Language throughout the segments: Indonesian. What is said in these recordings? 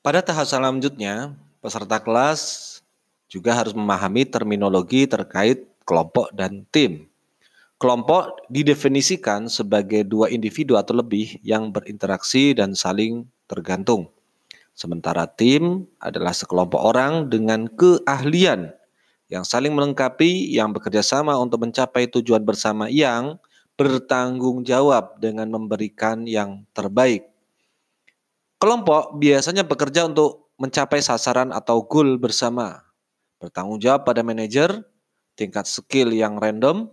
Pada tahap selanjutnya, peserta kelas juga harus memahami terminologi terkait kelompok dan tim. Kelompok didefinisikan sebagai dua individu atau lebih yang berinteraksi dan saling tergantung. Sementara tim adalah sekelompok orang dengan keahlian yang saling melengkapi, yang bekerja sama untuk mencapai tujuan bersama yang bertanggung jawab dengan memberikan yang terbaik. Kelompok biasanya bekerja untuk mencapai sasaran atau goal bersama. Bertanggung jawab pada manajer, tingkat skill yang random,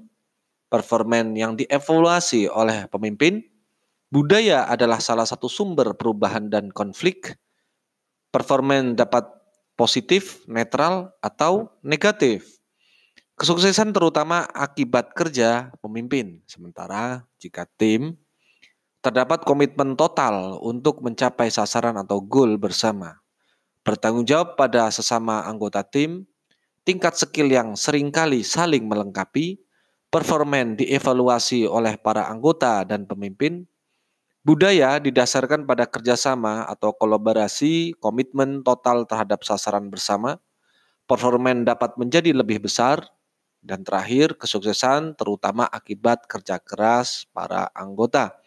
performan yang dievaluasi oleh pemimpin, budaya adalah salah satu sumber perubahan dan konflik, performan dapat positif, netral, atau negatif. Kesuksesan terutama akibat kerja pemimpin. Sementara jika tim terdapat komitmen total untuk mencapai sasaran atau goal bersama. Bertanggung jawab pada sesama anggota tim, tingkat skill yang sering kali saling melengkapi, performan dievaluasi oleh para anggota dan pemimpin, budaya didasarkan pada kerjasama atau kolaborasi, komitmen total terhadap sasaran bersama, performan dapat menjadi lebih besar, dan terakhir kesuksesan terutama akibat kerja keras para anggota.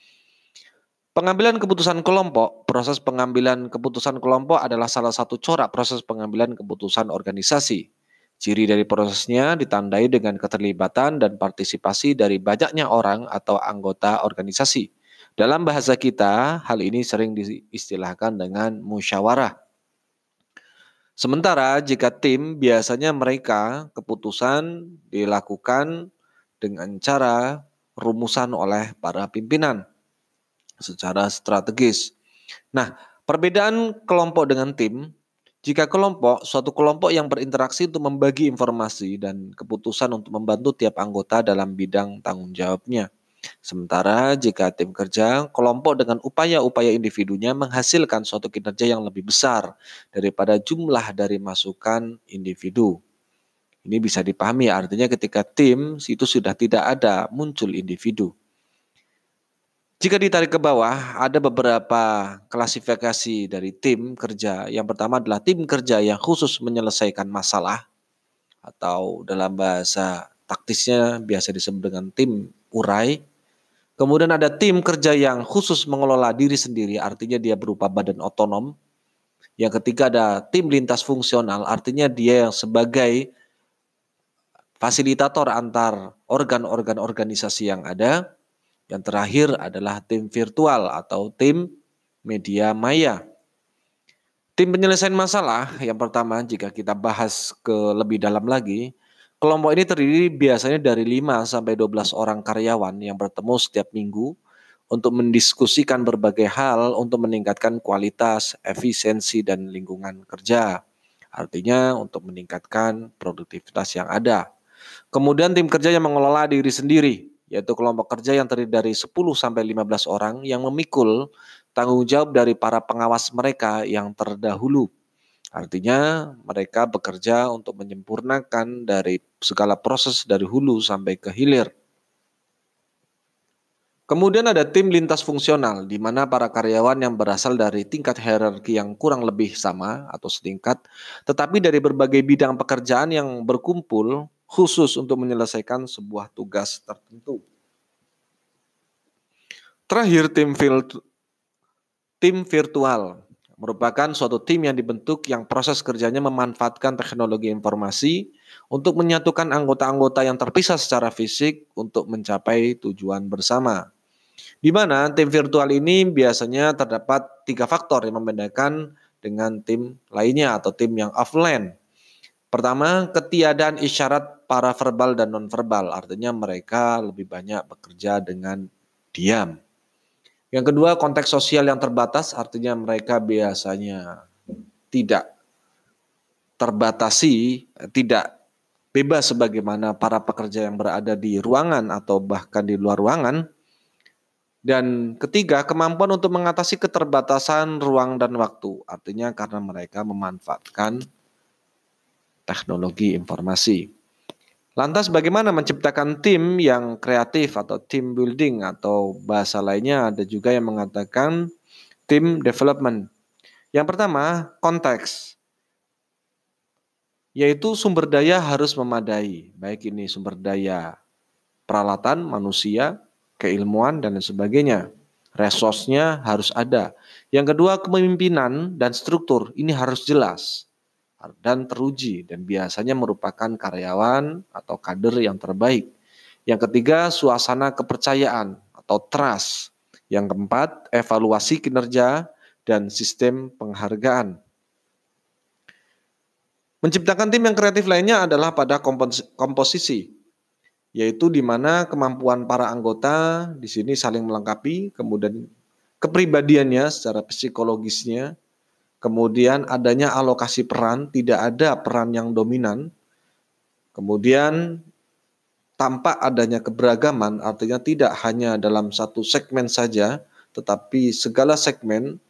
Pengambilan keputusan kelompok, proses pengambilan keputusan kelompok adalah salah satu corak proses pengambilan keputusan organisasi. Ciri dari prosesnya ditandai dengan keterlibatan dan partisipasi dari banyaknya orang atau anggota organisasi. Dalam bahasa kita, hal ini sering diistilahkan dengan musyawarah. Sementara jika tim, biasanya mereka keputusan dilakukan dengan cara rumusan oleh para pimpinan secara strategis. Nah, perbedaan kelompok dengan tim jika kelompok, suatu kelompok yang berinteraksi untuk membagi informasi dan keputusan untuk membantu tiap anggota dalam bidang tanggung jawabnya. Sementara jika tim kerja, kelompok dengan upaya-upaya individunya menghasilkan suatu kinerja yang lebih besar daripada jumlah dari masukan individu. Ini bisa dipahami artinya ketika tim itu sudah tidak ada muncul individu. Jika ditarik ke bawah, ada beberapa klasifikasi dari tim kerja. Yang pertama adalah tim kerja yang khusus menyelesaikan masalah atau dalam bahasa taktisnya biasa disebut dengan tim urai. Kemudian ada tim kerja yang khusus mengelola diri sendiri, artinya dia berupa badan otonom. Yang ketiga ada tim lintas fungsional, artinya dia yang sebagai fasilitator antar organ-organ organisasi yang ada. Yang terakhir adalah tim virtual atau tim media maya. Tim penyelesaian masalah yang pertama jika kita bahas ke lebih dalam lagi, kelompok ini terdiri biasanya dari 5 sampai 12 orang karyawan yang bertemu setiap minggu untuk mendiskusikan berbagai hal untuk meningkatkan kualitas, efisiensi dan lingkungan kerja. Artinya untuk meningkatkan produktivitas yang ada. Kemudian tim kerja yang mengelola diri sendiri yaitu kelompok kerja yang terdiri dari 10 sampai 15 orang yang memikul tanggung jawab dari para pengawas mereka yang terdahulu. Artinya mereka bekerja untuk menyempurnakan dari segala proses dari hulu sampai ke hilir. Kemudian ada tim lintas fungsional, di mana para karyawan yang berasal dari tingkat hierarki yang kurang lebih sama atau setingkat, tetapi dari berbagai bidang pekerjaan yang berkumpul khusus untuk menyelesaikan sebuah tugas tertentu. Terakhir, tim, tim virtual merupakan suatu tim yang dibentuk yang proses kerjanya memanfaatkan teknologi informasi untuk menyatukan anggota-anggota yang terpisah secara fisik untuk mencapai tujuan bersama. Di mana tim virtual ini biasanya terdapat tiga faktor yang membedakan dengan tim lainnya atau tim yang offline. Pertama, ketiadaan isyarat para verbal dan nonverbal, artinya mereka lebih banyak bekerja dengan diam. Yang kedua, konteks sosial yang terbatas, artinya mereka biasanya tidak terbatasi, tidak bebas sebagaimana para pekerja yang berada di ruangan atau bahkan di luar ruangan. Dan ketiga, kemampuan untuk mengatasi keterbatasan ruang dan waktu, artinya karena mereka memanfaatkan teknologi informasi. Lantas bagaimana menciptakan tim yang kreatif atau team building atau bahasa lainnya ada juga yang mengatakan tim development Yang pertama, konteks. Yaitu sumber daya harus memadai, baik ini sumber daya peralatan, manusia, keilmuan, dan sebagainya. Resource-nya harus ada. Yang kedua, kepemimpinan dan struktur ini harus jelas dan teruji dan biasanya merupakan karyawan atau kader yang terbaik. Yang ketiga, suasana kepercayaan atau trust. Yang keempat, evaluasi kinerja dan sistem penghargaan. Menciptakan tim yang kreatif lainnya adalah pada komposisi, yaitu di mana kemampuan para anggota di sini saling melengkapi, kemudian kepribadiannya secara psikologisnya, kemudian adanya alokasi peran, tidak ada peran yang dominan, kemudian tampak adanya keberagaman, artinya tidak hanya dalam satu segmen saja, tetapi segala segmen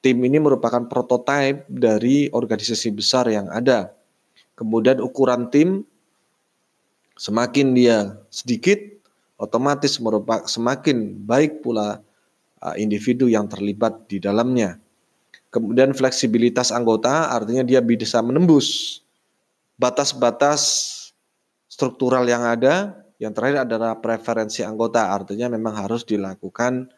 tim ini merupakan prototipe dari organisasi besar yang ada. Kemudian ukuran tim Semakin dia sedikit, otomatis merupakan semakin baik pula uh, individu yang terlibat di dalamnya. Kemudian fleksibilitas anggota artinya dia bisa menembus batas-batas struktural yang ada. Yang terakhir adalah preferensi anggota, artinya memang harus dilakukan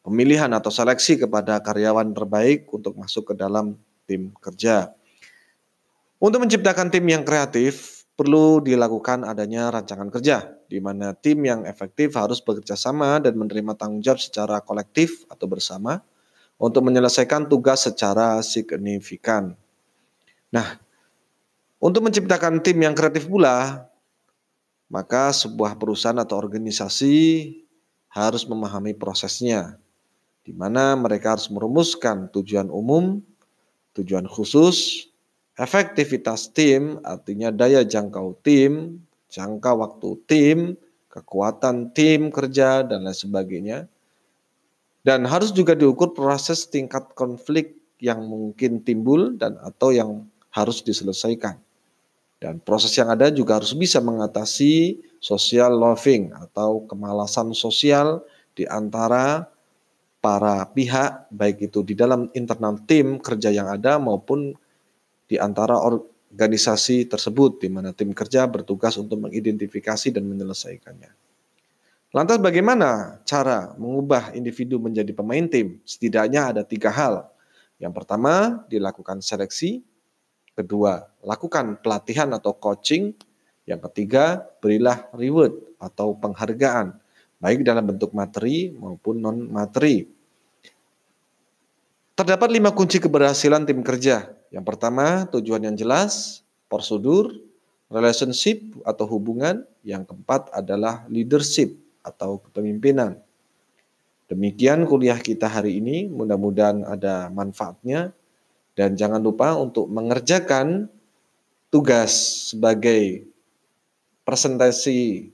pemilihan atau seleksi kepada karyawan terbaik untuk masuk ke dalam tim kerja. Untuk menciptakan tim yang kreatif, perlu dilakukan adanya rancangan kerja, di mana tim yang efektif harus bekerja sama dan menerima tanggung jawab secara kolektif atau bersama untuk menyelesaikan tugas secara signifikan. Nah, untuk menciptakan tim yang kreatif pula, maka sebuah perusahaan atau organisasi harus memahami prosesnya, di mana mereka harus merumuskan tujuan umum, tujuan khusus, Efektivitas tim artinya daya jangkau tim, jangka waktu tim, kekuatan tim kerja, dan lain sebagainya. Dan harus juga diukur proses tingkat konflik yang mungkin timbul dan atau yang harus diselesaikan. Dan proses yang ada juga harus bisa mengatasi social loving atau kemalasan sosial di antara para pihak baik itu di dalam internal tim kerja yang ada maupun di antara organisasi tersebut di mana tim kerja bertugas untuk mengidentifikasi dan menyelesaikannya. Lantas bagaimana cara mengubah individu menjadi pemain tim? Setidaknya ada tiga hal. Yang pertama, dilakukan seleksi. Kedua, lakukan pelatihan atau coaching. Yang ketiga, berilah reward atau penghargaan, baik dalam bentuk materi maupun non-materi. Terdapat lima kunci keberhasilan tim kerja yang pertama, tujuan yang jelas, prosedur, relationship atau hubungan. Yang keempat adalah leadership atau kepemimpinan. Demikian kuliah kita hari ini, mudah-mudahan ada manfaatnya. Dan jangan lupa untuk mengerjakan tugas sebagai presentasi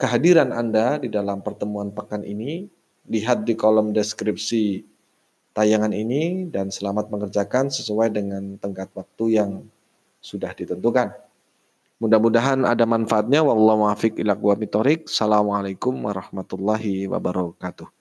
kehadiran Anda di dalam pertemuan pekan ini. Lihat di kolom deskripsi tayangan ini dan selamat mengerjakan sesuai dengan tenggat waktu yang sudah ditentukan. Mudah-mudahan ada manfaatnya. Wallahu muwaffiq ila Assalamualaikum warahmatullahi wabarakatuh.